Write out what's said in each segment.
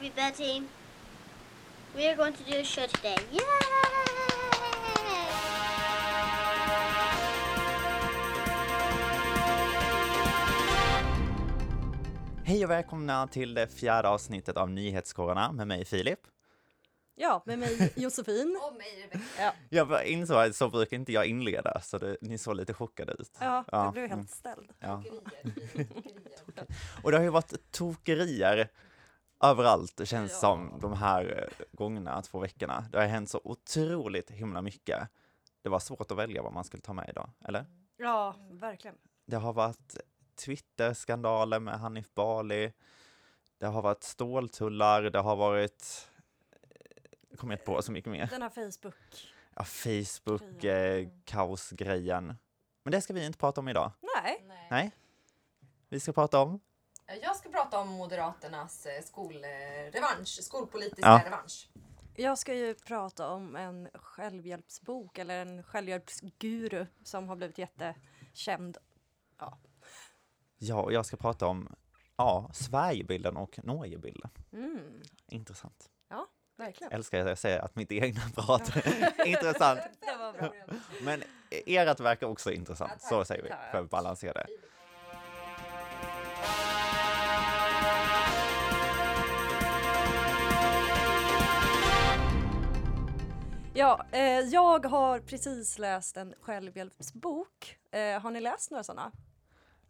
everybody. We are going to do a show today. Yay! Hej och välkomna till det fjärde avsnittet av Nyhetskorrarna med mig Filip. Ja, med mig Josefin. Och mig Rebecka. Jag bara insåg att så brukar inte jag inleda, så det, ni såg lite chockade ut. Ja, Ja, jag blev mm. helt ställd. Ja. Tokerier. Tokerier. Och det har ju varit tokerier överallt, det känns Ja. som, de här eh, gångna två veckorna. Det har hänt så otroligt himla mycket. Det var svårt att välja vad man skulle ta med idag, eller? Ja, verkligen. Det har varit Twitter-skandaler med Hanif Bali. Det har varit ståltullar, det har varit... Jag kommer inte på så mycket mer. Den här Facebook. Ja, Facebook, Grejen. eh. Men det ska vi inte prata om idag. Nej, Nej. Nej. Vi ska prata om... Jag ska prata om Moderaternas eh, skolrevansch, skolpolitiska Ja. revansch. jag ska ju prata om en självhjälpsbok eller en självhjälpsguru som har blivit jättekänd. Ja, och jag ska prata om ja, Sverigebilden och Norgebilden. Mm, Intressant. verkligen. Älskar att jag säger att mitt egna prat är intressant. Det var bra. Men ert verkar också intressant. Ja, tack. Så säger vi, för att balansera det. Ja, eh, jag har precis läst en självhjälpsbok. Eh, har ni läst några sådana?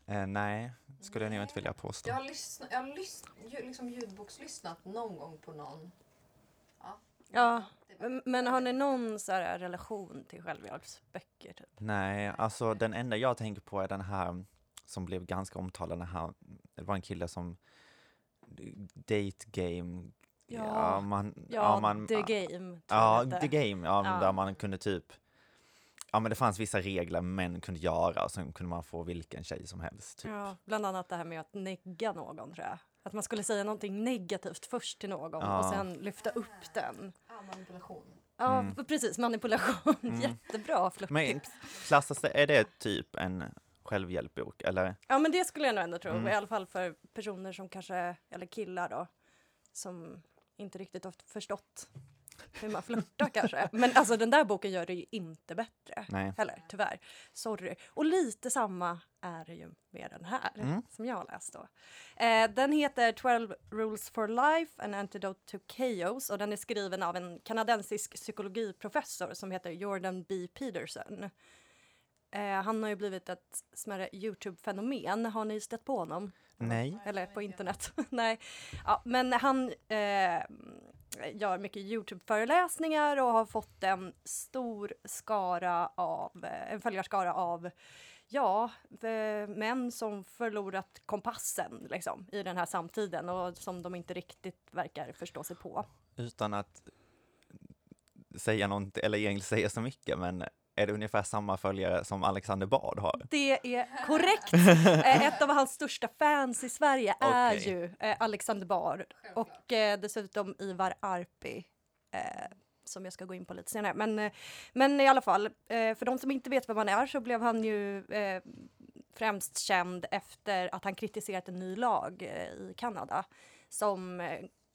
Eh, nej, skulle jag nog inte vilja påstå. Jag har, lyssnat, jag har lyssn, ju- liksom ljudbokslyssnat någon gång på någon. Ja. Ja, m- men har ni någon så här relation till självhjälpsböcker? Typ? Nej, alltså den enda jag tänker på är den här som blev ganska omtalad, den här, det var en kille som Date Game, Ja, man, Ja, man, The Game. ja, The. Game, ja, Ja. där man kunde typ, ja men det fanns vissa regler män kunde göra och sen kunde man få vilken tjej som helst. Typ. Ja, bland annat det här med att negga någon tror jag. Att man skulle säga någonting negativt först till någon Ja. och sen lyfta upp den. Ja, manipulation. Ja, Mm. precis. Manipulation. Mm. Jättebra Men flörttips. klassas det, är det typ en självhjälpbok eller? Ja, men det skulle jag nog ändå tro. Mm. I alla fall för personer som kanske, eller killar då, som inte riktigt har förstått hur man flörtar kanske. Men alltså den där boken gör det ju inte bättre. Nej. Heller, tyvärr. Sorry. Och lite samma är det ju med den här Mm. som jag har läst då. Eh, den heter 12 Rules for Life, An Antidote to Chaos och den är skriven av en kanadensisk psykologiprofessor som heter Jordan B. Peterson. Eh, han har ju blivit ett smärre Youtube-fenomen. Har ni stött på honom? Nej. Eller på internet? Nej. Ja, men han eh, gör mycket Youtube-föreläsningar och har fått en stor skara av, eh, en följarskara av Ja, eh, män som förlorat kompassen liksom, i den här samtiden och som de inte riktigt verkar förstå sig på. Utan att säga något, eller egentligen säga så mycket, men är det ungefär samma följare som Alexander Bard har? Det är korrekt! Eh, Ett av hans största fans i Sverige är Okej. ju eh, Alexander Bard och eh, dessutom Ivar Arpi. Som jag ska gå in på lite senare. Men, men i alla fall, för de som inte vet vem han är så blev han ju främst känd efter att han kritiserat en ny lag i Kanada som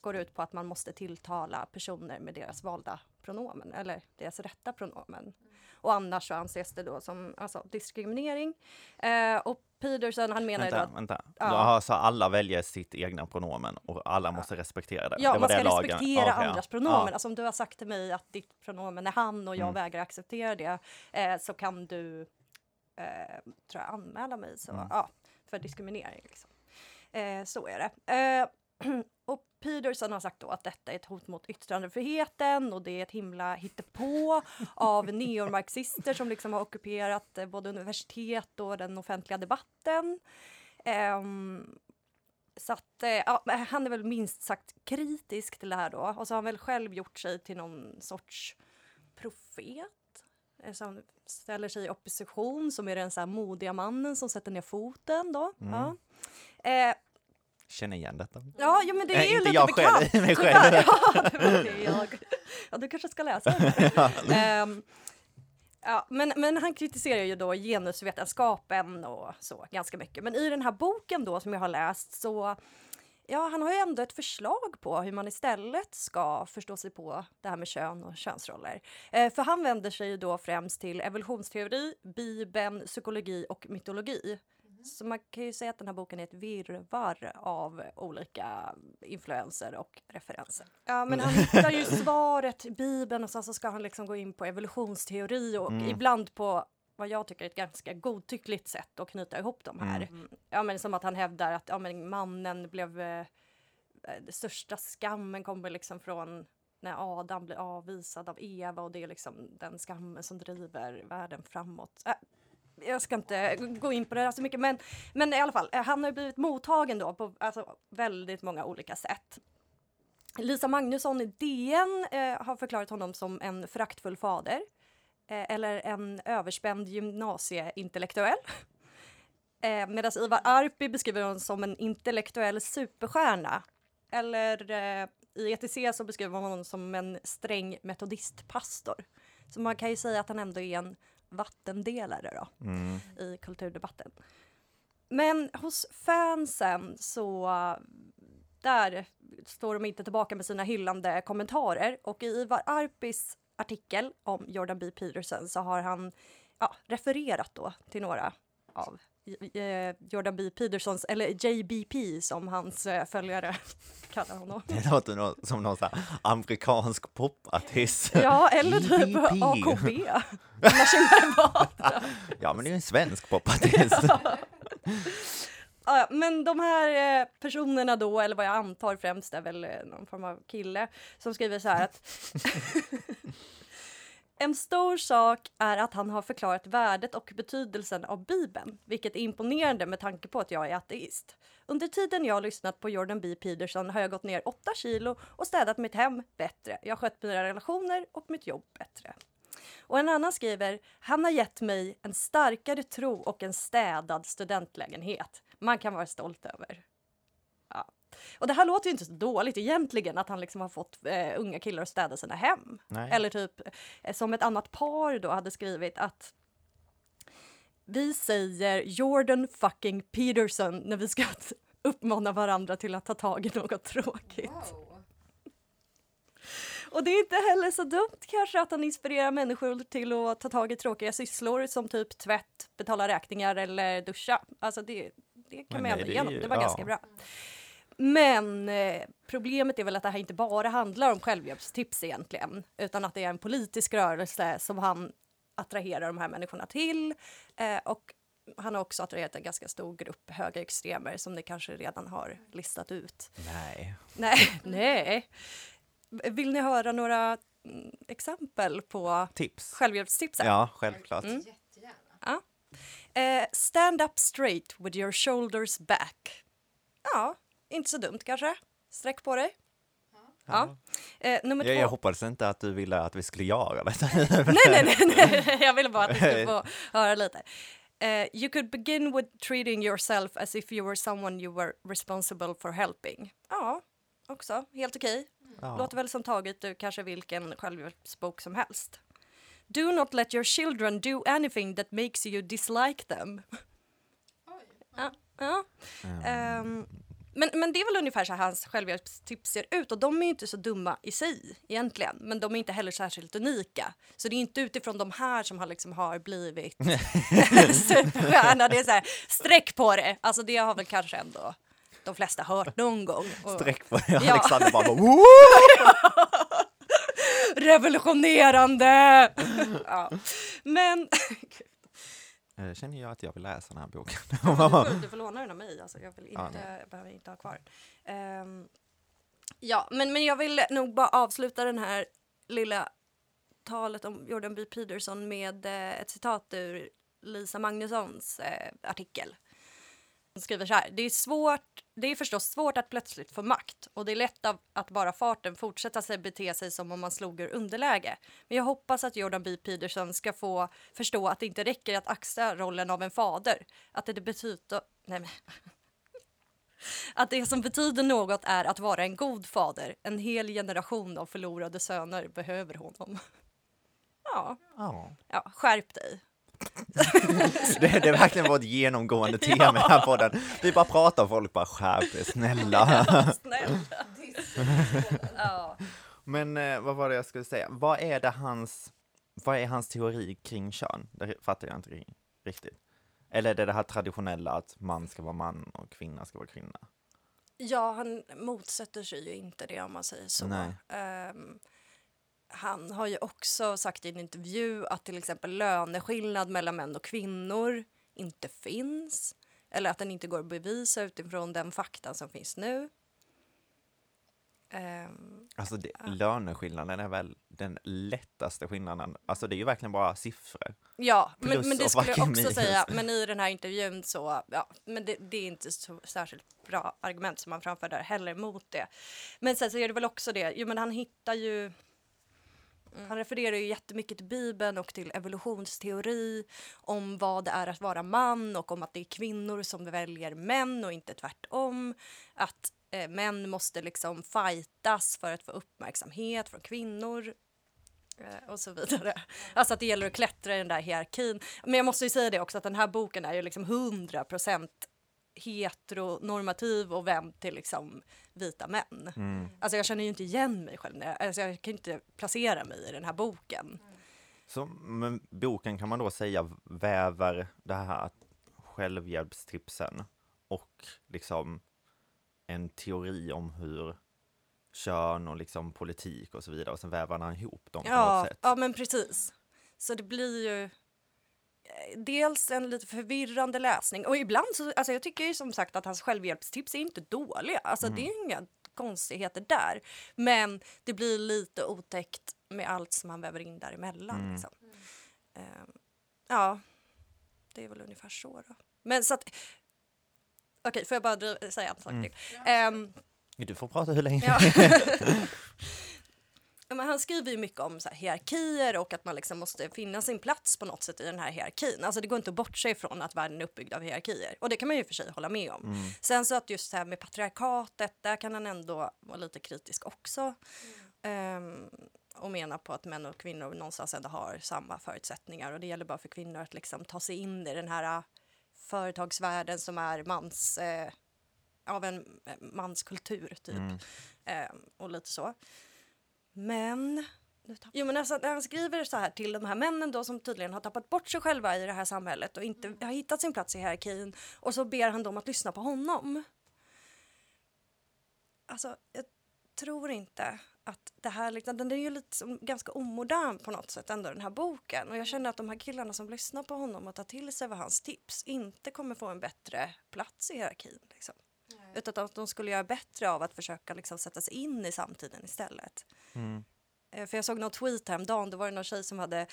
går ut på att man måste tilltala personer med deras valda pronomen eller deras rätta pronomen. Och annars så anses det då som alltså, diskriminering. Eh, och Peterson han menar ju då Vänta, att vänta. Ja. Jaha, så alla väljer sitt egna pronomen och alla måste respektera det? Ja, det man ska lagen- respektera ja. andras pronomen. Ja. Alltså om du har sagt till mig att ditt pronomen är han och jag Mm. vägrar acceptera det eh, så kan du eh, tror jag, anmäla mig så, Mm. ja, för diskriminering. Liksom. Eh, så är det. Och Peterson har sagt då att detta är ett hot mot yttrandefriheten och det är ett himla hittepå av neomarxister som liksom har ockuperat eh, både universitet och den offentliga debatten. Ehm, så att, eh, ja, han är väl minst sagt kritisk till det här då. Och så har han väl själv gjort sig till någon sorts profet. eh, Som ställer sig i opposition, som är den så här modiga mannen som sätter ner foten då. Mm. Ja. Eh, Känner igen detta? ja, jo, men det är Nej, ju inte lite jag bekant. själv, mig själv. Ja, det var det jag. Ja, du kanske ska läsa den. Ehm, Ja, men, men han kritiserar ju då genusvetenskapen och så ganska mycket. Men i den här boken då som jag har läst så ja, han har ju ändå ett förslag på hur man istället ska förstå sig på det här med kön och könsroller. Eh, för han vänder sig ju då främst till evolutionsteori, bibeln, psykologi och mytologi. Så man kan ju säga att den här boken är ett virrvarr av olika influenser och referenser. Ja, men han hittar ju svaret i Bibeln och sen så ska han liksom gå in på evolutionsteori och Mm. ibland på vad jag tycker är ett ganska godtyckligt sätt att knyta ihop de här. Mm. Ja, men som att han hävdar att ja, men mannen blev... Eh, den största skammen kommer liksom från när Adam blir avvisad av Eva och det är liksom den skammen som driver världen framåt. Äh, jag ska inte gå in på det här så mycket, men, men i alla fall, eh, han har ju blivit mottagen då på alltså, väldigt många olika sätt. Lisa Magnusson i DN eh, har förklarat honom som en föraktfull fader eh, eller en överspänd gymnasieintellektuell. Eh, Medan Ivar Arpi beskriver honom som en intellektuell superstjärna. Eller eh, i ETC så beskriver man honom som en sträng metodistpastor. Så man kan ju säga att han ändå är en vattendelare då Mm. i kulturdebatten. Men hos fansen så där står de inte tillbaka med sina hyllande kommentarer och i Ivar Arpis artikel om Jordan B. Peterson så har han ja, refererat då till några av Jordan B. Petersons, eller JBP som hans eh, följare kallar honom. Det låter som någon amerikansk popartist. Ja, eller typ. AKB. Ja, men det är ju en svensk popartist. Ja, men de här eh, personerna då, eller vad jag antar främst är väl eh, någon form av kille, som skriver så här att en stor sak är att han har förklarat värdet och betydelsen av Bibeln, vilket är imponerande med tanke på att jag är ateist. Under tiden jag har lyssnat på Jordan B. Peterson har jag gått ner 8 kilo och städat mitt hem bättre. Jag har skött mina relationer och mitt jobb bättre. Och en annan skriver, han har gett mig en starkare tro och en städad studentlägenhet. Man kan vara stolt över. Och det här låter ju inte så dåligt egentligen, att han liksom har fått eh, unga killar att städa sina hem. Nej. Eller typ eh, som ett annat par då hade skrivit att vi säger Jordan fucking Peterson när vi ska uppmana varandra till att ta tag i något tråkigt. Wow. Och det är inte heller så dumt kanske att han inspirerar människor till att ta tag i tråkiga sysslor som typ tvätt, betala räkningar eller duscha. Alltså det, det kan Men man nej, ändå igenom. ju- Det var ja. ganska bra. Men eh, problemet är väl att det här inte bara handlar om självhjälpstips egentligen, utan att det är en politisk rörelse som han attraherar de här människorna till. Eh, och han har också attraherat en ganska stor grupp högerextremer som ni kanske redan har listat ut. Nej. Nej, nej. Vill ni höra några mm, exempel på Tips? självhjälpstips? här? Ja, självklart. Mm. Jättegärna. Eh, stand up straight with your shoulders back. Ja, inte så dumt kanske. Sträck på dig. Ja. Eh, nummer Jag, två. jag hoppades inte att du ville att vi skulle göra detta. nej, nej, nej, nej, jag ville bara att ni skulle få höra lite. Eh, you could begin with treating yourself as if you were someone you were responsible for helping. Ja, också helt okej. Ja. Låter väl som taget ur kanske vilken självhjälpsbok som helst. Do not let your children do anything that makes you dislike them. Oj. Ja, ja. Mm. Men, men det är väl ungefär så här hans självhjälpstips ser ut och de är inte så dumma i sig egentligen, men de är inte heller särskilt unika. Så det är inte utifrån de här som han liksom har blivit superstjärna. Det är så här, sträck på det. Alltså det har väl kanske ändå de flesta hört någon gång. Sträck på det. Alexander bara, bara revolutionerande! ja. Men Eh, Känner jag att jag vill läsa den här boken. du, får, du får låna den av mig. Alltså, jag vill Ja, inte, jag behöver inte ha kvar. Ehm, ja, men, men jag vill nog bara avsluta den här lilla talet om Jordan B. Peterson med eh, ett citat ur Lisa Magnussons eh, artikel. Hon skriver så här. Det är, svårt, det är förstås svårt att plötsligt få makt och det är lätt av, att bara farten fortsätta sig bete sig som om man slog ur underläge. Men jag hoppas att Jordan B. Peterson ska få förstå att det inte räcker att axla rollen av en fader. Att det betyder... Nej men. Att det som betyder något är att vara en god fader. En hel generation av förlorade söner behöver honom. Ja, Ja. ja skärp dig. det, det är verkligen vårt genomgående tema i den här podden. Vi bara pratar och folk bara skärp er, snälla. Snälla. Ja. Men eh, vad var det jag skulle säga? Vad är det hans, vad är hans teori kring kön? Det fattar jag inte ri- riktigt. Eller är det det här traditionella att man ska vara man och kvinna ska vara kvinna? ja, han motsätter sig ju inte det om man säger så. Nej. Han har ju också sagt i en intervju att till exempel löneskillnad mellan män och kvinnor inte finns. Eller att den inte går att bevisa utifrån den fakta som finns nu. Ehm, Alltså det, löneskillnaden är väl den lättaste skillnaden. Alltså det är ju verkligen bara siffror. Ja, men, Plus men det skulle jag också minus. säga. Men i den här intervjun så, ja, men det, det är inte så särskilt bra argument som han framför där heller mot det. Men sen så är det väl också det, jo men han hittar ju han refererar ju jättemycket till Bibeln och till evolutionsteori om vad det är att vara man och om att det är kvinnor som väljer män och inte tvärtom. Att eh, män måste liksom fightas för att få uppmärksamhet från kvinnor eh, och så vidare. Alltså att det gäller att klättra i den där hierarkin. Men jag måste ju säga det också att den här boken är ju liksom 100% heteronormativ och vänd till liksom vita män. Mm. Alltså jag känner ju inte igen mig själv. Alltså jag kan inte placera mig i den här boken. Så men boken kan man då säga väver det här självhjälpstipsen och liksom en teori om hur kön och liksom politik och så vidare och sen väver han ihop dem på något Ja, sätt. ja, men precis. Så det blir ju dels en lite förvirrande läsning och ibland så, alltså jag tycker ju som sagt att hans självhjälpstips är inte dåliga. Alltså det är inga konstigheter där. Men det blir lite otäckt med allt som han väver in däremellan. Mm. Liksom. Ehm, ja, det är väl ungefär så då. Men så att, okej, får jag bara dri- säga en sak Mm. till? Ehm, Du får prata hur länge Ja. Ja, men han skriver ju mycket om så här, hierarkier och att man liksom måste finna sin plats på något sätt i den här hierarkin. Alltså det går inte att bortse ifrån att världen är uppbyggd av hierarkier. Och det kan man ju för sig hålla med om. Mm. Sen så att just det här med patriarkatet, där kan han ändå vara lite kritisk också. Ehm, och mena på att män och kvinnor någonstans ändå har samma förutsättningar. Och det gäller bara för kvinnor att liksom ta sig in i den här äh, företagsvärlden som är mans, eh, av en eh, manskultur typ. Mm. Ehm, och lite så. Men... Jo men alltså, när han skriver så här till de här männen då som tydligen har tappat bort sig själva i det här samhället och inte har hittat sin plats i hierarkin och så ber han dem att lyssna på honom. Alltså, jag tror inte att det här liksom, den är ju lite som, ganska omodern på något sätt ändå den här boken och jag känner att de här killarna som lyssnar på honom och tar till sig av hans tips inte kommer få en bättre plats i hierarkin liksom. Utan att de skulle göra bättre av att försöka liksom sätta sig in i samtiden istället. Mm. Eh, För jag såg någon tweet häromdagen, då var det någon tjej som hade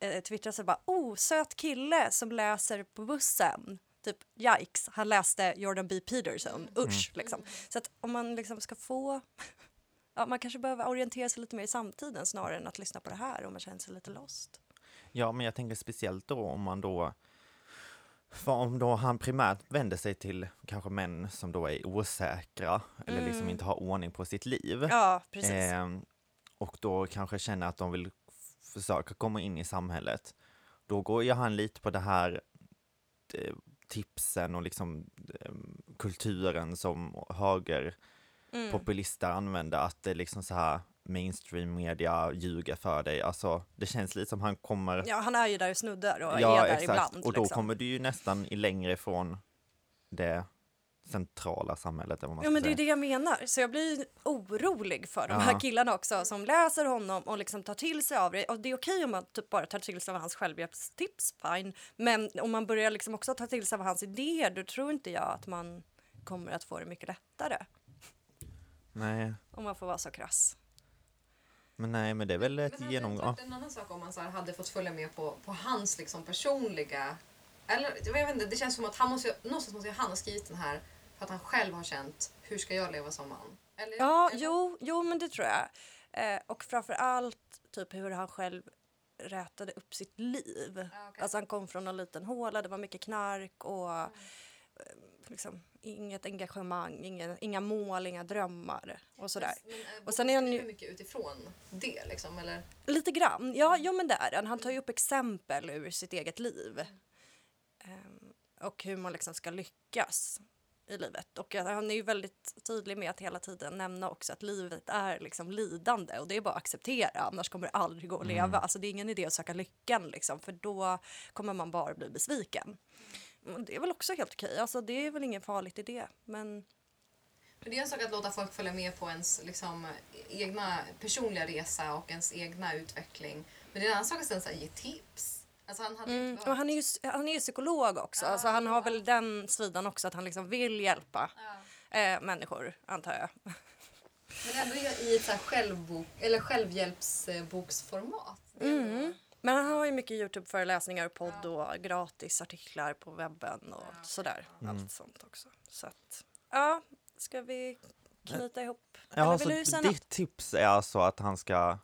eh, twittrat så bara oh, söt kille som läser på bussen. Typ yikes, han läste Jordan B. Peterson, usch liksom. Så att om man liksom ska få, ja man kanske behöver orientera sig lite mer i samtiden snarare än att lyssna på det här om man känner sig lite lost. Ja, men jag tänker speciellt då om man då för om då han primärt vänder sig till kanske män som då är osäkra eller liksom Mm. inte har ordning på sitt liv. Ja, precis. Ehm, och då kanske känner att de vill försöka komma in i samhället. Då går ju han lite på det här eh, tipsen och liksom eh, kulturen som högerpopulister Mm. använder, att det är liksom så här mainstream media ljuger för dig. Alltså, det känns lite som han kommer Ja, han är ju där och snuddar och Ja, är där exakt. ibland. Och då liksom. kommer du ju nästan i längre ifrån det centrala samhället. Vad man Ja men det är det jag menar. Så jag blir orolig för de Ja. här killarna också som läser honom och liksom tar till sig av det. Och det är okej om man typ bara tar till sig av hans självhjälpstips, fine. Men om man börjar liksom också ta till sig av hans idéer då tror inte jag att man kommer att få det mycket lättare. Nej, Om man får vara så krass. Men nej, men det är väl ett Men hade det genom... inte Ja. varit en annan sak om man så här hade fått följa med på, på hans liksom personliga... Eller jag vet inte, det känns som att han måste, någonstans måste han ha skrivit den här för att han själv har känt hur ska jag leva som man? Eller, Ja, eller- jo, jo men det tror jag. Eh, och framför allt typ hur han själv rätade upp sitt liv. Ja, okej. Alltså han kom från en liten håla, det var mycket knark och eh, liksom, inget engagemang, inga, inga mål, inga drömmar och sådär. Men, eh, Och sen är han ju- mycket utifrån det liksom, eller? Lite grann, ja, jo, men det är han. Han tar ju upp exempel ur sitt eget liv. Ehm, och hur man liksom ska lyckas i livet. Och han är ju väldigt tydlig med att hela tiden nämna också att livet är liksom lidande och det är bara att acceptera annars kommer det aldrig gå att leva. Alltså det är ingen idé att söka lyckan liksom för då kommer man bara bli besviken. Det är väl också helt okej, alltså det är väl ingen farligt i det. Men Men det är en sak att låta folk följa med på ens liksom, egna personliga resa och ens egna utveckling. Men det är en annan sak att sen så här, ge tips. Alltså han hade Mm, och han är ju han är ju psykolog också, Ja, alltså han har ja. väl den sidan också att han liksom vill hjälpa Ja. eh, människor, antar jag. Men ändå i ett så här självbok, eller självhjälpsboksformat. Mm. Men han har ju mycket Youtube-föreläsningar, podd och gratis artiklar på webben och sådär. Allt sånt också. Så att, ja, ska vi knyta ihop? Ja, Eller vill du säga något? ditt tips är alltså att han ska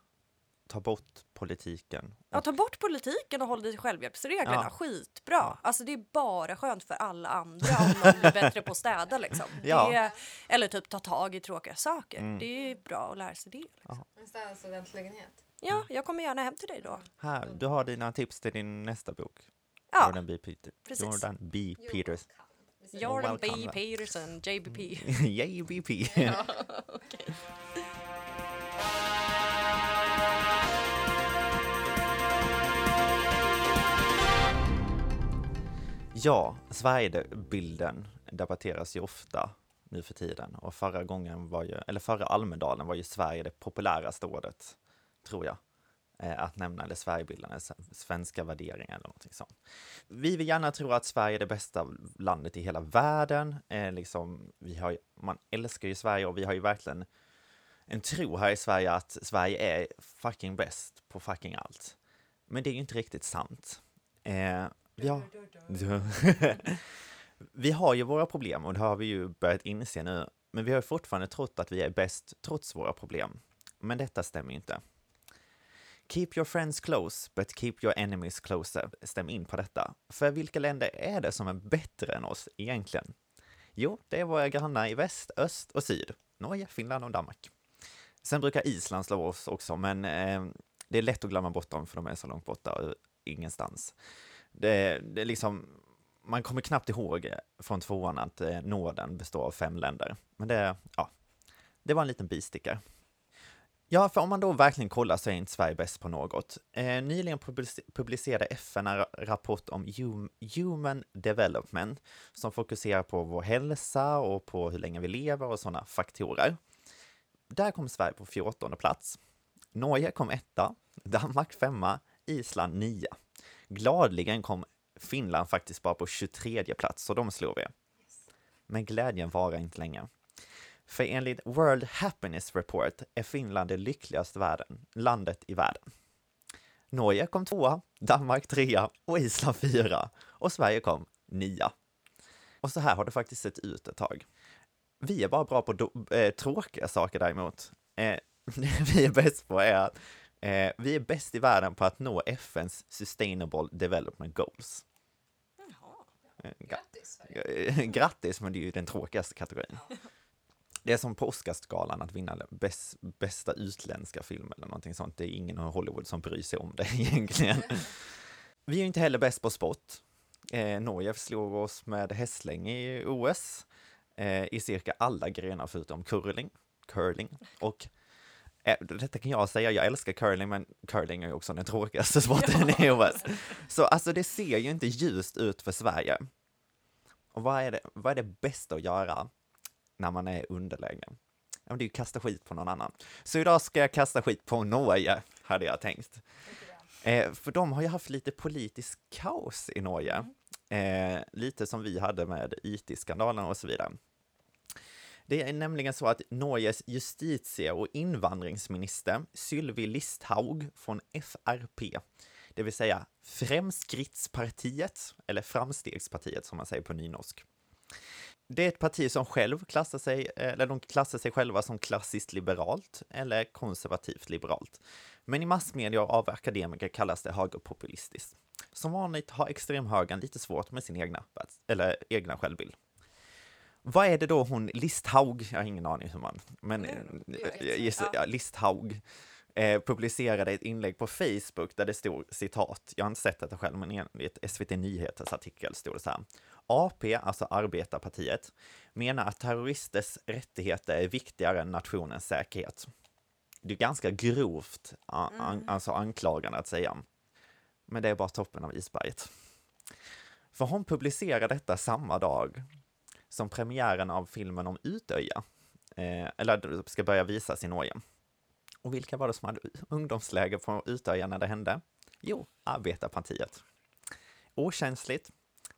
ta bort politiken. Ja, ta bort politiken och håll dig till självhjälpsreglerna. Ja. Skitbra. Alltså det är bara skönt för alla andra om man blir bättre på att städa liksom. Ja. Det är, eller typ ta tag i tråkiga saker. Mm. Det är bra att lära sig det. Liksom. En städad studentlägenhet. Ja, jag kommer gärna hem till dig då. Här, du har dina tips till din nästa bok. Ja, Jordan B. Peter. precis. Jordan B. Peters. Jordan B. Welcome. Peterson, JBP. Yay, BP. Ja, Sverigebilden debatteras ju ofta nu för tiden och förra gången var ju, eller förra Almedalen var ju Sverige det populäraste året, tror jag, eh, att nämna, eller Sverigebilden, eller s- svenska värderingar eller någonting sånt. Vi vill gärna tro att Sverige är det bästa landet i hela världen, eh, liksom, vi har, man älskar ju Sverige och vi har ju verkligen en tro här i Sverige att Sverige är fucking bäst på fucking allt. Men det är ju inte riktigt sant. Eh, vi har... vi har ju våra problem och det har vi ju börjat inse nu. Men vi har fortfarande trott att vi är bäst trots våra problem. Men detta stämmer inte. Keep your friends close, but keep your enemies closer. Stäm in på detta. För vilka länder är det som är bättre än oss egentligen? Jo, det är våra grannar i väst, öst och syd. Norge, Finland och Danmark. Sen brukar Island slå oss också, men eh, det är lätt att glömma bort dem för de är så långt borta och ingenstans. Det, det är liksom, man kommer knappt ihåg från tvåan att eh, Norden består av fem länder. Men det, ja, det var en liten bistickare. Ja, för om man då verkligen kollar så är inte Sverige bäst på något. Eh, nyligen public- publicerade FN en ra- rapport om hum- human development som fokuserar på vår hälsa och på hur länge vi lever och sådana faktorer. Där kom Sverige på 14 plats. Norge kom etta, Danmark femma, Island nia. Gladligen kom Finland faktiskt bara på 23 plats, så de slår vi. Men glädjen varar inte länge. För enligt World Happiness Report är Finland det lyckligaste världen, landet i världen. Norge kom tvåa, Danmark trea och Island fyra. Och Sverige kom nia. Och så här har det faktiskt sett ut ett tag. Vi är bara bra på do- eh, tråkiga saker däremot. Det vi är bäst på är att eh, vi är bäst i världen på att nå FNs Sustainable Development Goals. Ga- Grattis Sverige. Grattis, men det är ju den tråkigaste kategorin. Det är som på Oscarsgalan att vinna bäst, bästa utländska film eller någonting sånt. Det är ingen i Hollywood som bryr sig om det egentligen. Vi är inte heller bäst på sport. Eh, Norge slog oss med hästlängd i OS eh, i cirka alla grenar förutom curling, curling och eh, detta kan jag säga, jag älskar curling, men curling är ju också den tråkigaste sporten i OS. Så alltså det ser ju inte ljust ut för Sverige. Och vad är det, vad är det bästa att göra när man är i underläge? Ja, men det är ju kasta skit på någon annan. Så idag ska jag kasta skit på Norge, hade jag tänkt. Eh, för de har ju haft lite politisk kaos i Norge. Eh, lite som vi hade med IT-skandalen och så vidare. Det är nämligen så att Norges justitie och invandringsminister Sylvi Listhaug från FRP, det vill säga Fremskrittspartiet, eller Framstegspartiet som man säger på nynorsk. Det är ett parti som själv klassar sig, eller de klassar sig själva som klassiskt liberalt eller konservativt liberalt. Men i massmedia och av akademiker kallas det högerpopulistiskt. som vanligt har extremhögern lite svårt med sin egna, eller egna självbild. Vad är det då hon, Listhaug, jag har ingen aning hur man, men eh, gissar, ja, Listhaug, eh, publicerade ett inlägg på Facebook där det stod citat, jag har inte sett detta själv, men enligt SVT Nyheters artikel stod det så här. AP, alltså Arbetarpartiet, menar att terroristers rättigheter är viktigare än nationens säkerhet. Det är ganska grovt a- an, alltså anklagande att säga. Men det är bara toppen av isberget. För hon publicerar detta samma dag som premiären av filmen om Utöja, eh, eller ska börja visas i Norge. Och vilka var det som hade ungdomsläger på Utöja när det hände? Jo, Arbetarpartiet. Okänsligt,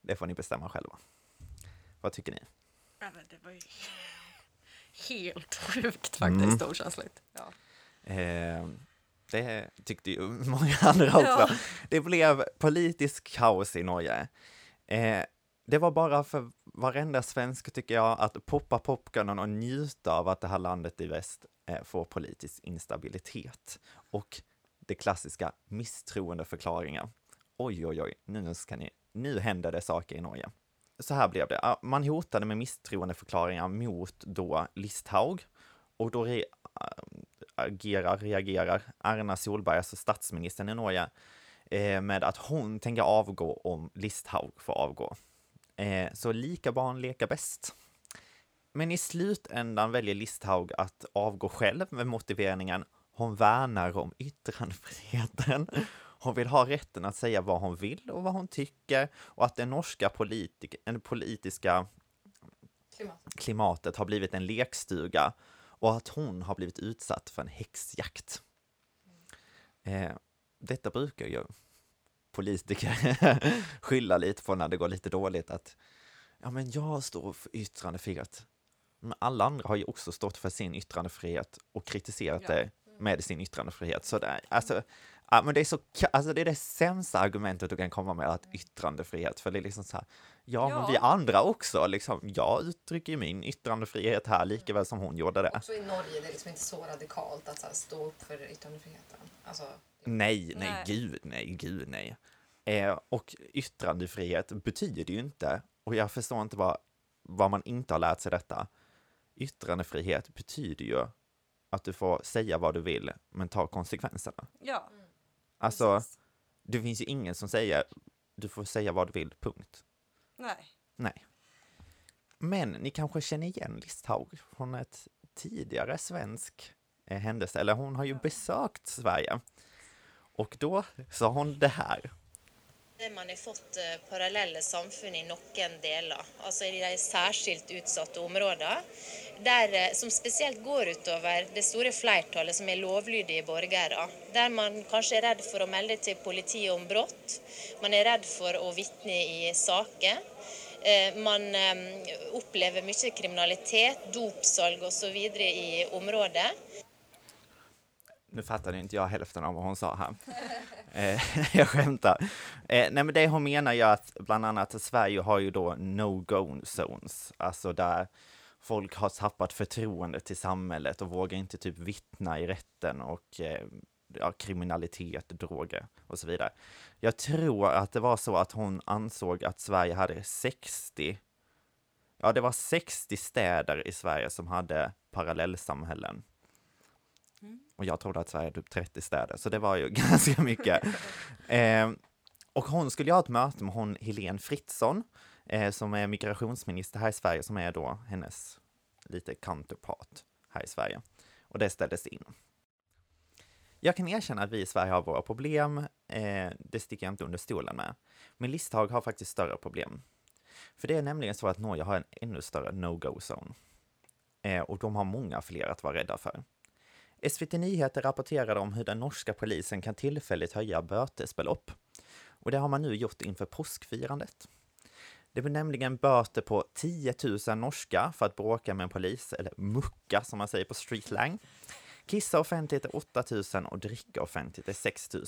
det får ni bestämma själva. Vad tycker ni? Ja, det var ju helt sjukt faktiskt okänsligt. Ja. Eh, det tyckte ju många andra också. Ja. Det blev politisk kaos i Norge. Eh, det var bara för varenda svensk, tycker jag, att poppa popcornen och njuta av att det här landet i väst eh, får politisk instabilitet. Och det klassiska misstroendeförklaringar. Oj, oj, oj, nu, ska ni, nu händer det saker i Norge. Så här blev det. Man hotade med misstroendeförklaringar mot då Listhaug och då re, äh, agerar, reagerar Erna Solberg, alltså statsministern i Norge, eh, med att hon tänker avgå om Listhaug får avgå. Eh, så lika barn leka bäst. Men i slutändan väljer Listhaug att avgå själv med motiveringen hon värnar om yttrandefriheten. Hon vill ha rätten att säga vad hon vill och vad hon tycker och att den norska politik, en politiska Klimat. klimatet har blivit en lekstuga och att hon har blivit utsatt för en häxjakt. Eh, detta brukar ju politiker skylla lite på när det går lite dåligt att ja men jag står för yttrandefrihet. Men alla andra har ju också stått för sin yttrandefrihet och kritiserat Ja. det med sin yttrandefrihet. Så det, är- alltså, ja, men det, är så, alltså det är det sämsta argumentet du kan komma med, att yttrandefrihet, för det är liksom så här, ja, Ja. men vi andra också, liksom, jag uttrycker ju min yttrandefrihet här lika väl som hon gjorde det. Också i Norge, det är liksom inte så radikalt att så här, stå upp för yttrandefriheten. Alltså, Nej, nej, Nej. gud nej, gud nej. Eh, och yttrandefrihet betyder ju inte, och jag förstår inte vad, vad man inte har lärt sig detta. Yttrandefrihet betyder ju att du får säga vad du vill, men ta konsekvenserna. Ja, Alltså, precis. det finns ju ingen som säger du får säga vad du vill, punkt. Nej. Nej. Men ni kanske känner igen Listhaug från ett tidigare svensk eh, händelse, eller hon har ju besökt Sverige. Og då sa hon det här. Det man har fått parallella parallelle samfunn i noen deler, altså i de særskilt utsatte områdena. der, eh, som spesielt går utover det store flertallet som er lovlydige borgere. Der man kanskje er redd for å melde til politiet om brott, man er redd for å vitne i saker. Eh, man eh, opplever mye kriminalitet, dopsalg osv. i området. Nu fattade inte jag hälften av vad hon sa här. Eh, jag skämtar. Eh, nej men det hon menar är att bland annat Sverige har ju då no-go zones, alltså där folk har tappat förtroende till samhället och vågar inte typ vittna i rätten och eh, ja, kriminalitet, droger och så vidare. Jag tror att det var så att hon ansåg att Sverige hade 60, ja det var 60 städer i Sverige som hade parallellsamhällen. Och jag trodde att Sverige hade typ 30 städer, så det var ju ganska mycket. Eh, och hon skulle ha ett möte med hon Helene Fritzon, eh, som är migrationsminister här i Sverige, som är då hennes lite counterpart här i Sverige. Och det ställdes in. Jag kan erkänna att vi i Sverige har våra problem, eh, det sticker jag inte under stolen med. Men Listhag har faktiskt större problem. För det är nämligen så att Norge har en ännu större no-go-zone. Eh, och de har många fler att vara rädda för. SVT Nyheter rapporterade om hur den norska polisen kan tillfälligt höja bötesbelopp. Och det har man nu gjort inför påskfirandet. Det blir nämligen böter på 10 000 norska för att bråka med en polis, eller mucka som man säger på streetlang. Kissa offentligt är 8 000 och dricka offentligt är 6 000.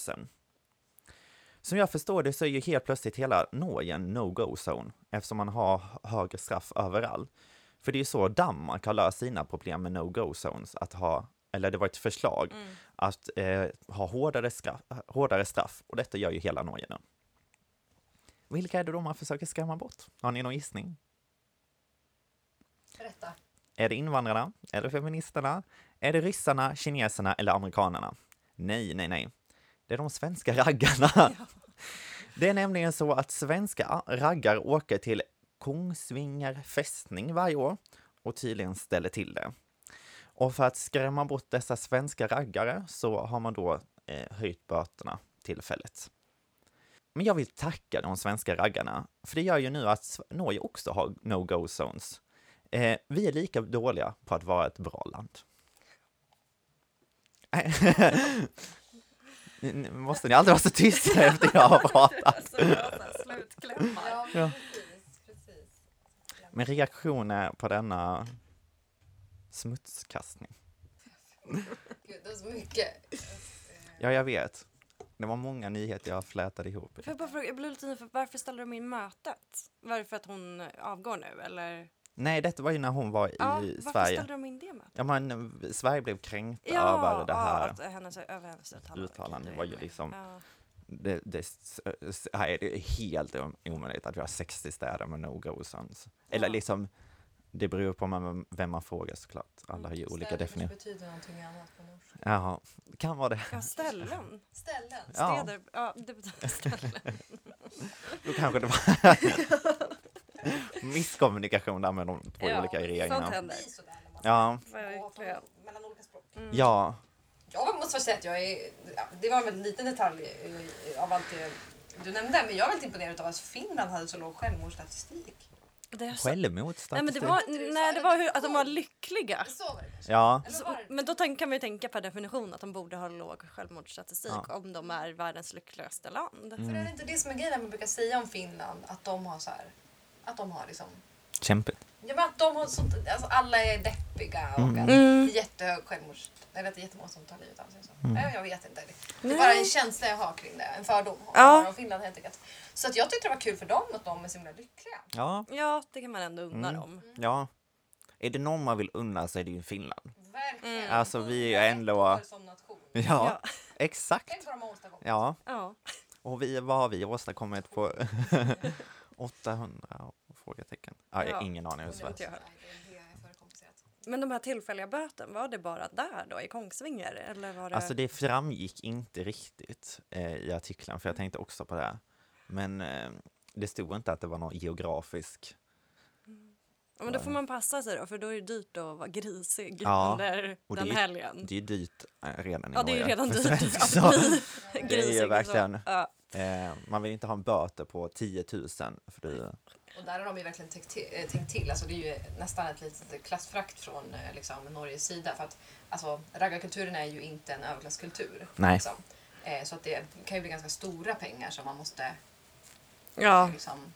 Som jag förstår det så är ju helt plötsligt hela Norge en no-go-zone eftersom man har högre straff överallt. För det är ju så Danmark har löst sina problem med no-go-zones, att ha, eller det var ett förslag, att eh, ha hårdare straff, hårdare straff och detta gör ju hela Norge nu. Vilka är det då man försöker skrämma bort? Har ni någon gissning? Berätta. Är det invandrarna? Är det feministerna? Är det ryssarna, kineserna eller amerikanerna? Nej, nej, nej. Det är de svenska raggarna. Det är nämligen så att svenska raggar åker till Kongsvinger fästning varje år och tydligen ställer till det. Och för att skrämma bort dessa svenska raggare så har man då eh, höjt böterna tillfälligt. Men jag vill tacka de svenska raggarna, för det gör ju nu att Norge också har no-go zones. Eh, vi är lika dåliga på att vara ett bra land. Måste ni alltid vara så tysta efter jag har pratat? Slutklämmar. Ja, Ja. precis. precis. Men reaktioner på denna smutskastning? Gud, det är så mycket. Ja, jag vet. Det var många nyheter jag flätade ihop. Jag bara fråga, jag blev lite nyfiken, varför ställer de in mötet? Var det för att hon avgår nu eller? Nej, detta var ju när hon var i Ja, varför Sverige. ställde de in det mötet? Ja, men eh, Sverige blev kränkt Ja, över det här. Ja, att hennes, över hennes uttalande. Uttalande var ju liksom- Ja. Det, det, nej, det är helt om- omöjligt att vi har 60 städer med no-go zones. Eller liksom, det beror på vem, vem man frågar såklart. Alla har ju olika definitioner. betyder någonting annat på norska. Jaha, kan vara det. ja, ställen. Ställen. Ja. Städer. Ja, det betyder ställen. Då kanske det var misskommunikation där med de två Ja, olika sånt regeringarna. händer. När man Ja, Verkligen. mellan olika språk. ja, Jag måste säga att jag är... Ja, det var en väldigt liten detalj av allt det du nämnde. Men jag är väldigt imponerad av att Finland hade så låg självmordsstatistik. Det är så... Nej, självmordsstatistik. men det var, nej, det var hur, att de var lyckliga. Ja, Så, men då kan man ju tänka per definition att de borde ha låg självmordsstatistik Ja. om de är världens lyckligaste land. För är det inte det som är grejen man brukar säga om Finland? Att de har så här... Att de har liksom... kämpigt. Ja, men att de har sånt, alltså alla är deppiga och att Mm. det är jättehög självmords... Eller att det är jättemånga som tar livet av sig. Så. Mm. Nej, jag vet inte. Det är bara en känsla jag har kring det. En fördom om, Ja. om Finland helt enkelt. Så att jag tyckte det var kul för dem att de är så himla lyckliga. Ja, Ja, det kan man ändå unna Mm. dem. ja. Är det någon man vill unna så är det ju Finland. Verkligen. Mm. Alltså, vi är 101 ändå- som nation. Ja, Ja. exakt. Tänk vad de har åstadkommit. Ja, Ja. och vi, vad har vi åstadkommit på 800 frågetecken? Ja, jag har Ja. ingen aning hur Det det är. Men de här tillfälliga böten, var det bara där då i Kongsvinger? Eller var det... Alltså det framgick inte riktigt eh, i artikeln, för jag tänkte också på det. Men eh, det stod inte att det var någon geografisk... ja, men då får man passa sig då, för då är det dyrt att vara grisig Ja, under den det är- helgen. Det är dyrt eh, redan i Ja, det är redan dyrt att bli Det är grisig. verkligen- Ja. eh, Man vill inte ha en böter på 10 000 för du... Och där har de ju verkligen tänkt till. eh, Tänkt till. Alltså, det är ju nästan ett litet klassfrakt från eh, liksom, Norges sida. För att alltså, raggarkulturen är ju inte en överklasskultur. Nej. Liksom. Eh, så att det kan ju bli ganska stora pengar som man måste ja. liksom,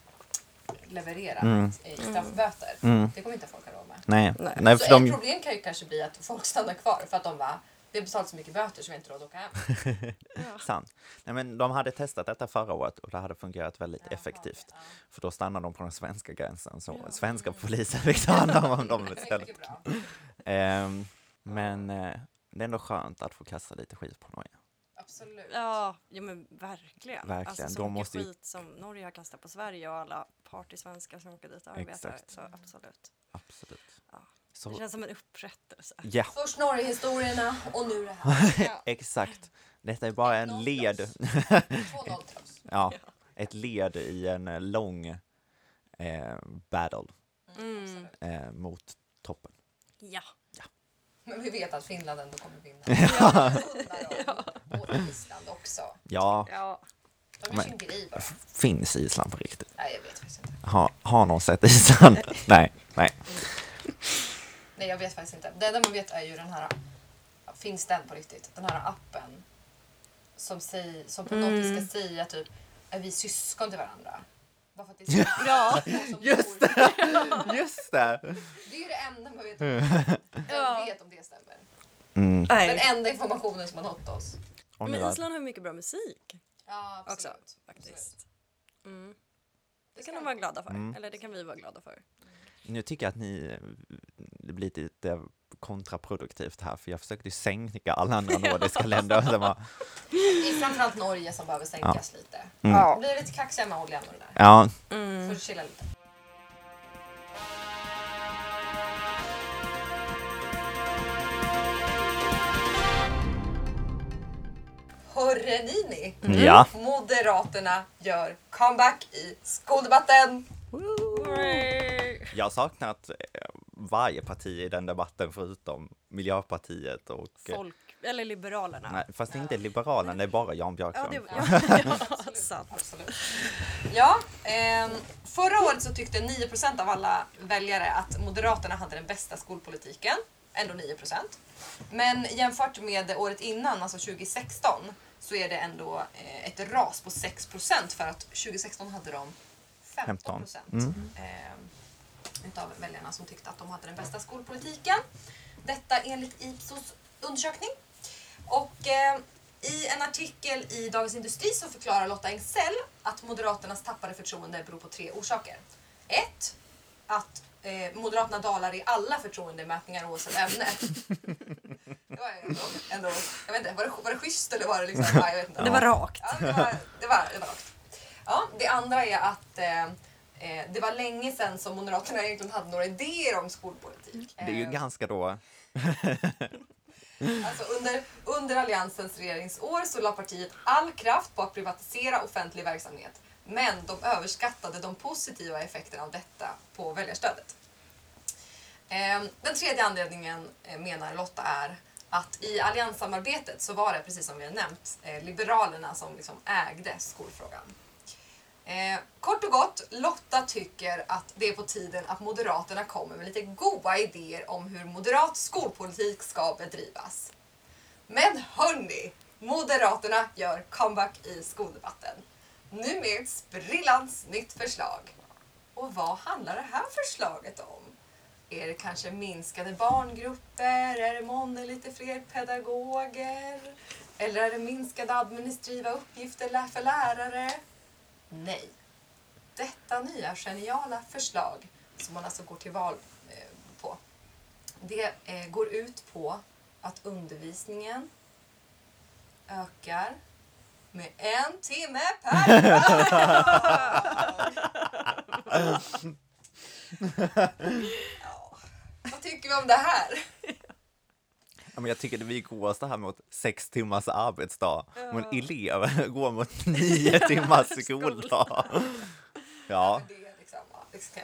leverera Mm. i straffböter. Mm, Det kommer inte folk ha råd med. nej, Nej. nej så för ett de... problem kan ju kanske bli att folk stannar kvar för att de bara vi har betalat så mycket böter så vi har inte råd att åka hem. ja. Sant. Nej, men de hade testat detta förra året och det hade fungerat väldigt Jaha, effektivt. ja. För då stannade de på den svenska gränsen, så Ja. svenska polisen fick ta hand om dem istället. Ehm, men eh, det är ändå skönt att få kasta lite skit på Norge. Absolut. Ja, ja men verkligen. Verkligen, Alltså, så de mycket ju- skit som Norge har kastat på Sverige och alla partysvenskar som åker dit och arbetar. Exakt. Så absolut. Absolut. Ja. Det Så, känns som en upprättelse. ja, Först Norge-historierna och nu det här. Ja. exakt. Detta är bara en 1-0 led, till oss. 2-0 till oss. ja, ett led i en eh, lång eh, battle Mm. eh, mot toppen. Ja. Men vi vet att Finland ändå kommer vinna. Ja. ja. Och Island också. Ja, ja. Men- finns Island på riktigt? Nej, jag vet faktiskt inte. Ha, har någon sett Island? nej, nej. Nej, jag vet faktiskt inte. Det enda man vet är ju den här... Finns den på riktigt? Den här appen. Som, säger, som på något Mm. vis ska säga typ är vi syskon till varandra? Bara för att det är Ja. som Just bor- det! Just det! Det är ju det enda man vet. Om. Ja. Vem vet om det stämmer? Mm. Den enda informationen som har nått oss. Men är- Island har ju mycket bra musik Ja, också. absolut. Faktiskt. Mm. Det ska kan de vara glada för. Mm. Eller det kan vi vara glada för. Nu tycker jag att ni, det blir lite kontraproduktivt här, för jag försökte ju sänka alla andra nordiska länder. Och sen bara, Det är framförallt Norge som behöver sänkas lite. Mm. Ja. Blir lite kaxiga med Olli ändå det där. ja, Mm. Får chilla lite. Hörre ni ni? Mm. ja. Moderaterna gör comeback i skoldebatten. Jag har saknat eh, varje parti i den debatten förutom Miljöpartiet och... eh, Folk, eller Liberalerna. Nej, fast det är inte Liberalerna, det är bara Jan Ja, Björklund. det, ja, ja, sant. Absolut. Ja, ehm, förra året så tyckte 9% av alla väljare att Moderaterna hade den bästa skolpolitiken. Ändå 9%. Men jämfört med året innan, alltså 2016, så är det ändå eh, ett ras på 6% för att 2016 hade de 15% 15. Mm. Utav väljarna som tyckte att de hade den bästa skolpolitiken. Detta enligt Ipsos undersökning. Och eh, i en artikel i Dagens Industri så förklarar Lotta Engsell att Moderaternas tappade förtroende beror på tre orsaker. Ett, att eh, Moderaterna dalar i alla förtroendemätningar oavsett ämne. Det var ändå, ändå, jag vet inte, var det, var det schysst eller var det liksom, ja, jag vet inte. Det var rakt. Ja, det var, det var, det var rakt. Ja, det andra är att eh, eh, det var länge sedan som Moderaterna egentligen hade några idéer om skolpolitik. Det är ju Eh, ganska då... Alltså under, under Alliansens regeringsår så la partiet all kraft på att privatisera offentlig verksamhet. Men de överskattade de positiva effekterna av detta på väljarstödet. Eh, Den tredje anledningen eh, menar Lotta är att i allianssamarbetet så var det, precis som vi har nämnt, Liberalerna som liksom ägde skolfrågan. Eh, kort och gott, Lotta tycker att det är på tiden att Moderaterna kommer med lite goda idéer om hur moderat skolpolitik ska bedrivas. Men hörni, Moderaterna gör comeback i skoldebatten. Nu med ett sprillans nytt förslag. Och vad handlar det här förslaget om? Är det kanske minskade barngrupper? Är det månne lite fler pedagoger? Eller är det minskade administrativa uppgifter för lärare? Nej. Detta nya geniala förslag som man alltså går till val eh, på. Det eh, går ut på att undervisningen ökar med en timme per dag. ja. Vad tycker vi om det här? Ja, men jag tycker det vi går så här mot sex timmars arbetsdag, men elever går mot nio timmars skoldag. Ja, liksom.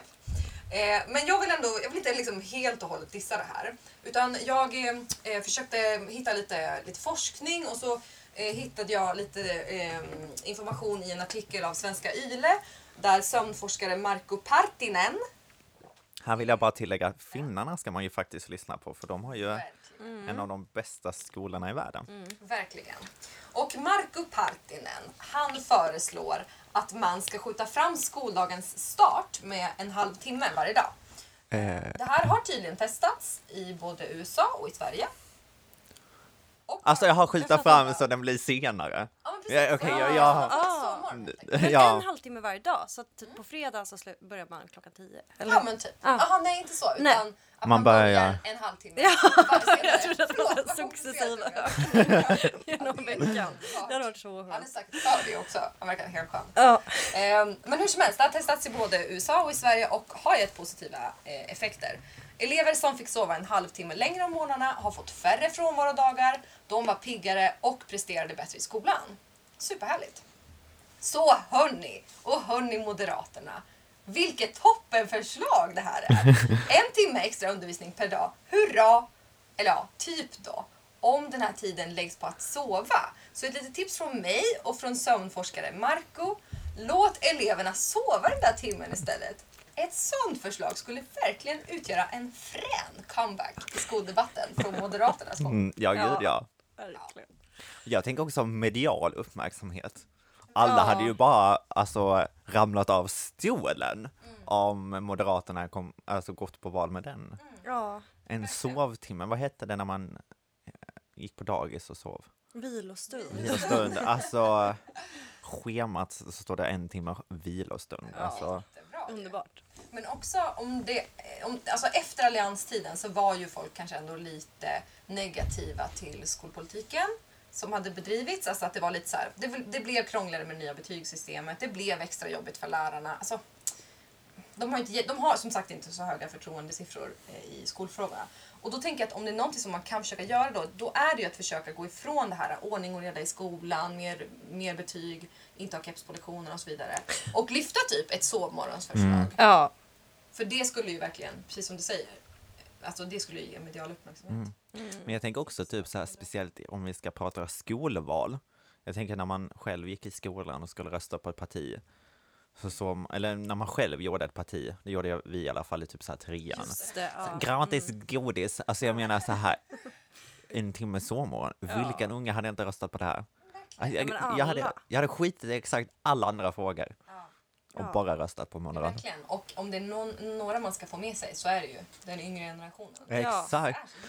Eh, men jag vill ändå, jag vill inte liksom helt och hållet dissa det här. Utan jag eh, försökte hitta lite, lite forskning och så eh, hittade jag lite eh, information i en artikel av Svenska Yle där sömnforskare Marco Partinen här vill jag bara tillägga att finnarna ska man ju faktiskt lyssna på, för de har ju Verkligen. en av de bästa skolorna i världen. Verkligen. Och Marco Partinen, han föreslår att man ska skjuta fram skoldagens start med en halv timme varje dag. Eh, Det här har tydligen testats i både USA och i Sverige. Och alltså jag har skjutit fram så den blir senare. Ja, men precis. Ja, okej, Ja, jag- jag- enkelt. Men Ja. en halvtimme varje dag, så typ på fredag så börjar man klockan tio. Eller? Ja men typ. Ja. Jaha nej inte så utan Nej. att Man man, börjar- en halvtimme Ja, jag trodde att det var successiva. Genom veckan. Det hade varit så Han är skönt. säkert för det också. Han verkar helt skön. Ja. Ehm, Men hur som helst, det har testats i både USA och i Sverige och har gett positiva eh, effekter. Elever som fick sova en halvtimme längre om morgnarna har fått färre frånvarodagar, de var piggare och presterade bättre i skolan. Superhärligt! Så hörni, och hörni Moderaterna, vilket toppenförslag det här är! En timme extra undervisning per dag, hurra! Eller ja, typ då. Om den här tiden läggs på att sova. Så ett litet tips från mig och från sömnforskare Marco. Låt eleverna sova den där timmen istället. Ett sånt förslag skulle verkligen utgöra en frän comeback i skoldebatten från Moderaternas håll. Mm, ja, Ja. gud ja. Verkligen. Jag tänker också medial uppmärksamhet. Alla Ja. hade ju bara alltså, ramlat av stolen om Moderaterna kom, alltså, gått på val med den. Ja, En sovtimme, vad hette det när man eh, gick på dagis och sov? vilostund. Vilostund, alltså schemat så står det en timme vilostund. Ja. Alltså, Jättebra. Underbart. Men också om det, om, alltså efter allianstiden så var ju folk kanske ändå lite negativa till skolpolitiken som hade bedrivits. Alltså att det var lite så här, det, det blev krångligare med det nya betygssystemet, det blev extra jobbigt för lärarna. Alltså, de har, inte, de har som sagt inte så höga förtroendesiffror eh, i skolfrågorna. Och då tänker jag att om det är någonting som man kan försöka göra då, då är det ju att försöka gå ifrån det här ordning och reda i skolan, mer, mer betyg, inte ha keps på lektionerna och så vidare. Och lyfta typ ett sovmorgonsförslag. Ja. För det skulle ju verkligen, precis som du säger, alltså det skulle ju ge medial uppmärksamhet. Men jag tänker också typ så här speciellt om vi ska prata skolval. Jag tänker när man själv gick i skolan och skulle rösta på ett parti. Så som, eller när man själv gjorde ett parti, det gjorde jag- vi i alla fall i typ så här trean. Just det. Ja. Gratis godis, alltså jag menar så här en timme sovmorgon. Vilken unge hade inte röstat på det här? Jag, jag, jag, hade, jag hade skitit i exakt alla andra frågor och Ja. bara röstat på Ja, Moderaterna. verkligen. Och om det är någon, några man ska få med sig så är det ju den yngre generationen. Ja. Exakt.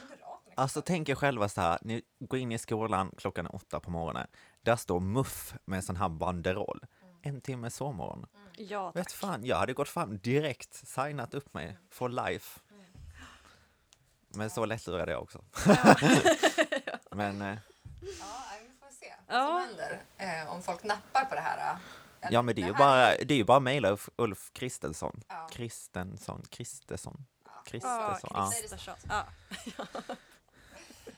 Moderaterna. Alltså tänk er själva så här, ni går in i skolan klockan åtta på morgonen. Där står MUF med en sån här banderoll. En timme sovmorgon. Ja, Vet tack. fan, jag hade gått fram direkt, signat upp mig for life. Men så lättlurad är jag också. Men eh, Ja, vi får se Ja. vad som händer. Eh, om folk nappar på det här. Ja, men det är ju bara, det är ju bara mejla Ulf, Ulf Kristensson. Ja. Kristensson, Kristesson, Ja, Kristesson. Ja, Kristersson. Ja.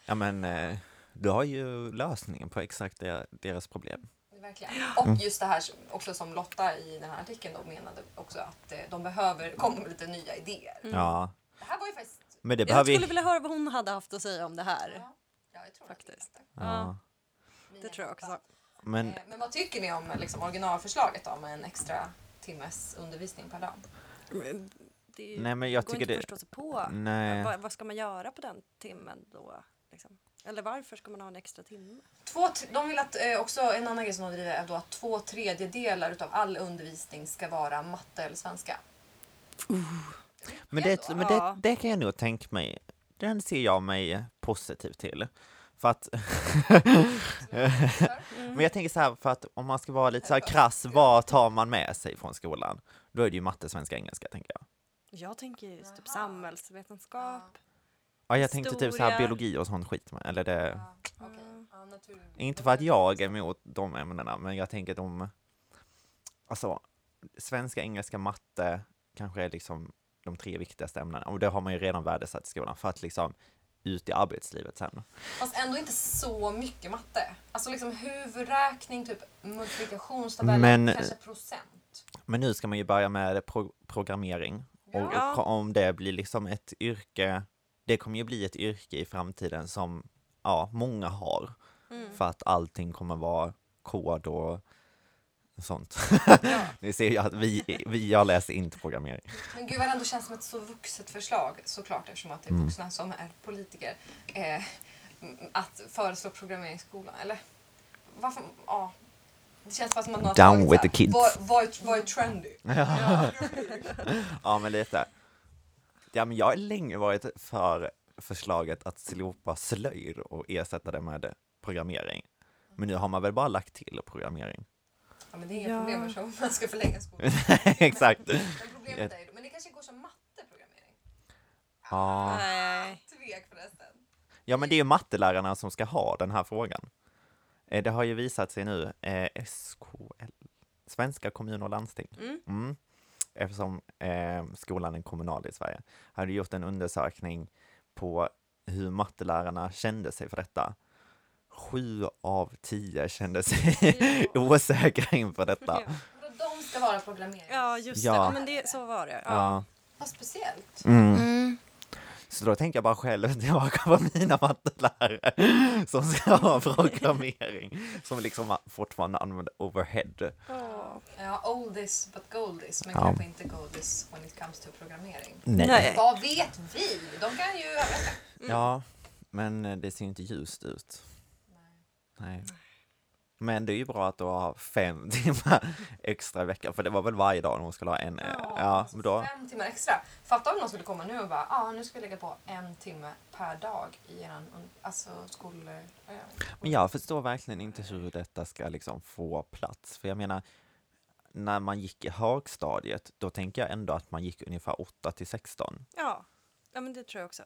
ja men eh, du har ju lösningen på exakt der- deras problem. Verkligen. Och just det här också som Lotta i den här artikeln då menade också att eh, de behöver komma med lite nya idéer. Ja, Det här var ju faktiskt... men det Jag skulle vi... vilja höra vad hon hade haft att säga om det här. Ja, ja, jag tror Faktiskt. Att Ja, Det tror jag också. Men Eh, Men vad tycker ni om liksom, originalförslaget då med en extra timmes undervisning per dag? Det Nej, men jag går tycker inte det- att förstå sig på. Nej. Vad, vad ska man göra på den timmen då? Liksom? Eller varför ska man ha en extra timme? Två, de vill att eh, också en annan grej som de driver är då att två tredjedelar utav all undervisning ska vara matte eller svenska. Men, det, men det, det kan jag nog tänka mig, den ser jag mig positiv till. För att, men jag tänker så här, för att om man ska vara lite så här krass, vad tar man med sig från skolan? Då är det ju matte, svenska, engelska tänker jag. Jag tänker just typ samhällsvetenskap. Ja, jag tänkte typ så här biologi och sånt skit eller det, Ja, okej. Ja, natur- inte för att jag är emot de ämnena, men jag tänker de, alltså, svenska, engelska, matte kanske är liksom de tre viktigaste ämnena och det har man ju redan värdesatt i skolan för att liksom ut i arbetslivet sen. Fast ändå inte så mycket matte. Alltså liksom huvudräkning, typ multiplikationstabellen, Men- kanske procent. Men nu ska man ju börja med pro programmering. Och Ja. och om det blir liksom ett yrke, det kommer ju bli ett yrke i framtiden som ja, många har. Mm. För att allting kommer vara kod och sånt. Ja. Ni ser ju att vi, vi jag läser inte programmering. Men gud vad det ändå känns som ett så vuxet förslag, såklart eftersom att det är Mm. vuxna som är politiker. Eh, att föreslå programmering i skolan, eller? Varför? Ja. Det känns bara som att någon Down with the kids. Vad, är- trendy? Ja, men lite. Ja, men jag har länge varit för förslaget att slopa slöjd och ersätta det med programmering. Men nu har man väl bara lagt till programmering. Ja, men det är inga Ja. problem eftersom man ska förlänga skolan. Exakt. Men problemet är men det kanske går som matte programmering. Ja. Nej. Tvek förresten. Ja, men det är ju mattelärarna som ska ha den här frågan. Eh, Det har ju visat sig nu, eh, SKL, Svenska kommun och landsting, Mm. mm. eftersom eh, skolan är kommunal i Sverige, hade gjort en undersökning på hur mattelärarna kände sig för detta. Sju av tio kände sig osäkra inför detta. Ja. De ska vara programmerare? Ja, just Ja. det. Ja, men det, så var det. Ja. Ja. Vad speciellt. Mm. Så då tänker jag bara själv tillbaka på mina mattelärare som ska ha programmering, som liksom fortfarande använder overhead. Åh. Ja, oldies but goldies, men Ja. kanske inte goldies when it comes to programmering. Nej. Nej. Vad vet vi? De kan ju överraska. Ja, men eh, det ser ju inte ljust ut. Nej. Men det är ju bra att du har fem timmar extra i veckan, för det var väl varje dag de skulle ha en. eh, Ja, alltså men då, Fem timmar extra. Fatta om någon skulle komma nu och bara, ah, nu ska vi lägga på en timme per dag i un- alltså, skol... men jag förstår verkligen inte hur detta ska liksom få plats, för jag menar, när man gick i högstadiet, då tänker jag ändå att man gick ungefär 8 till 16. Ja. ja, men det tror jag också.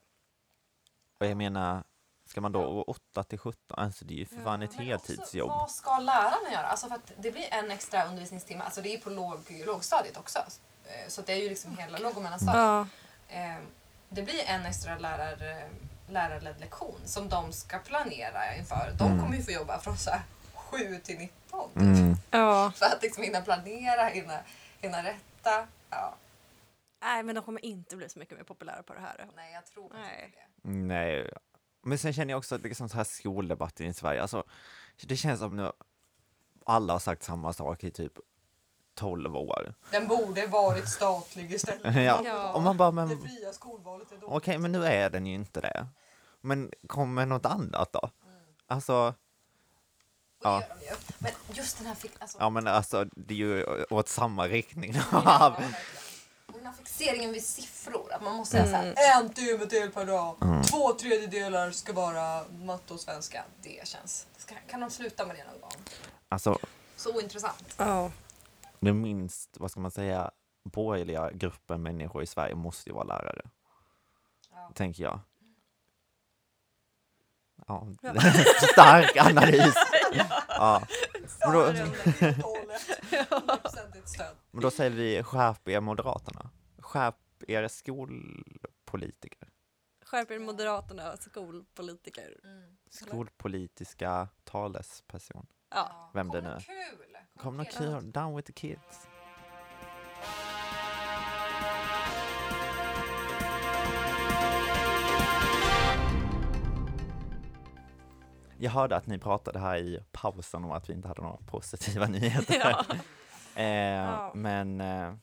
Och jag menar, ska man då 8 till 17? Alltså det är ju för fan ett Men heltidsjobb. Vad ska lärarna göra? Alltså för att det blir en extra undervisningstimme. Alltså det är ju på låg, lågstadiet också. Eh, Så det är ju liksom hela låg och mellanstadiet. Ja. Eh, Det blir en extra lärar, eh, lärarledd lektion som de ska planera inför. De Mm. kommer ju få jobba från så här 7 till 19. typ. Mm. ja. För att liksom hinna planera, hinna, hinna rätta. Ja, Nej, men de kommer inte bli så mycket mer populära på det här. nej, jag tror inte det. Nej. Men sen känner jag också att liksom så här skoldebatten i Sverige, alltså det känns som nu alla har sagt samma sak i typ 12 år. Den borde varit statlig istället. Ja. Ja. Och man bara, Det men fria skolvalet är okej, dåligt. men nu är den ju inte det. Men kom med något annat då. Alltså, Och det ja. Men just den här... Alltså, ja men alltså det är ju åt samma riktning. Ja, här fixeringen vid siffror, att man måste säga Mm. såhär en timme till per dag, Mm. två tredjedelar ska vara matte och svenska. Det känns... Ska, kan de sluta med det någon gång? Alltså Så ointressant. Ja. den minst, vad ska man säga, borgerliga gruppen människor i Sverige måste ju vara lärare, Ja. tänker jag. Ja, Ja. stark analys. Ja. Men då, Helt och hållet. 100% stöd. men då säger vi skärp er Moderaterna. Skärp er skolpolitiker. Skärp er Moderaterna, skolpolitiker. Mm. Skolpolitiska talesperson. Ja. Vem det nu är. kul! Kom något fler kul, down with the kids. Jag hörde att ni pratade här i pausen om att vi inte hade några positiva nyheter. Ja. eh, Ja. Men eh.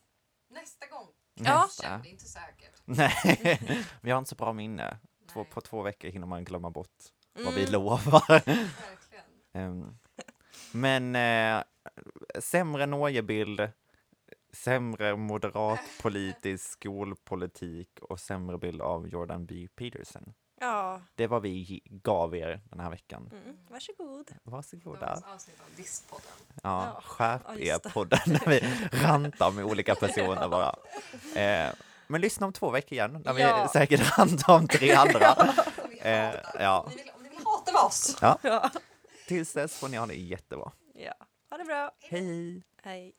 Ja. nästa. Känn det inte säkert. Nej, vi har inte så bra minne. Två, på två veckor hinner man glömma bort vad Mm. vi lovar. Verkligen. Ehm, Men eh, sämre Norgebild, sämre moderat politisk skolpolitik och sämre bild av Jordan B. Peterson. Ja. Det var vi gav er den här veckan. Mm. Varsågod. Varsågoda. Dagens avsnitt av Disspodden. Ja, Ja. skärp Ja, er det. podden när vi rantar med olika personer bara. Eh, men lyssna om två veckor igen när Ja. vi säkert rantar om tre andra. Eh, ja. Om, ni vill, om ni vill hata med oss. Ja. Tills dess får ni ha det jättebra. ja. Ha det bra. Hej! Hej.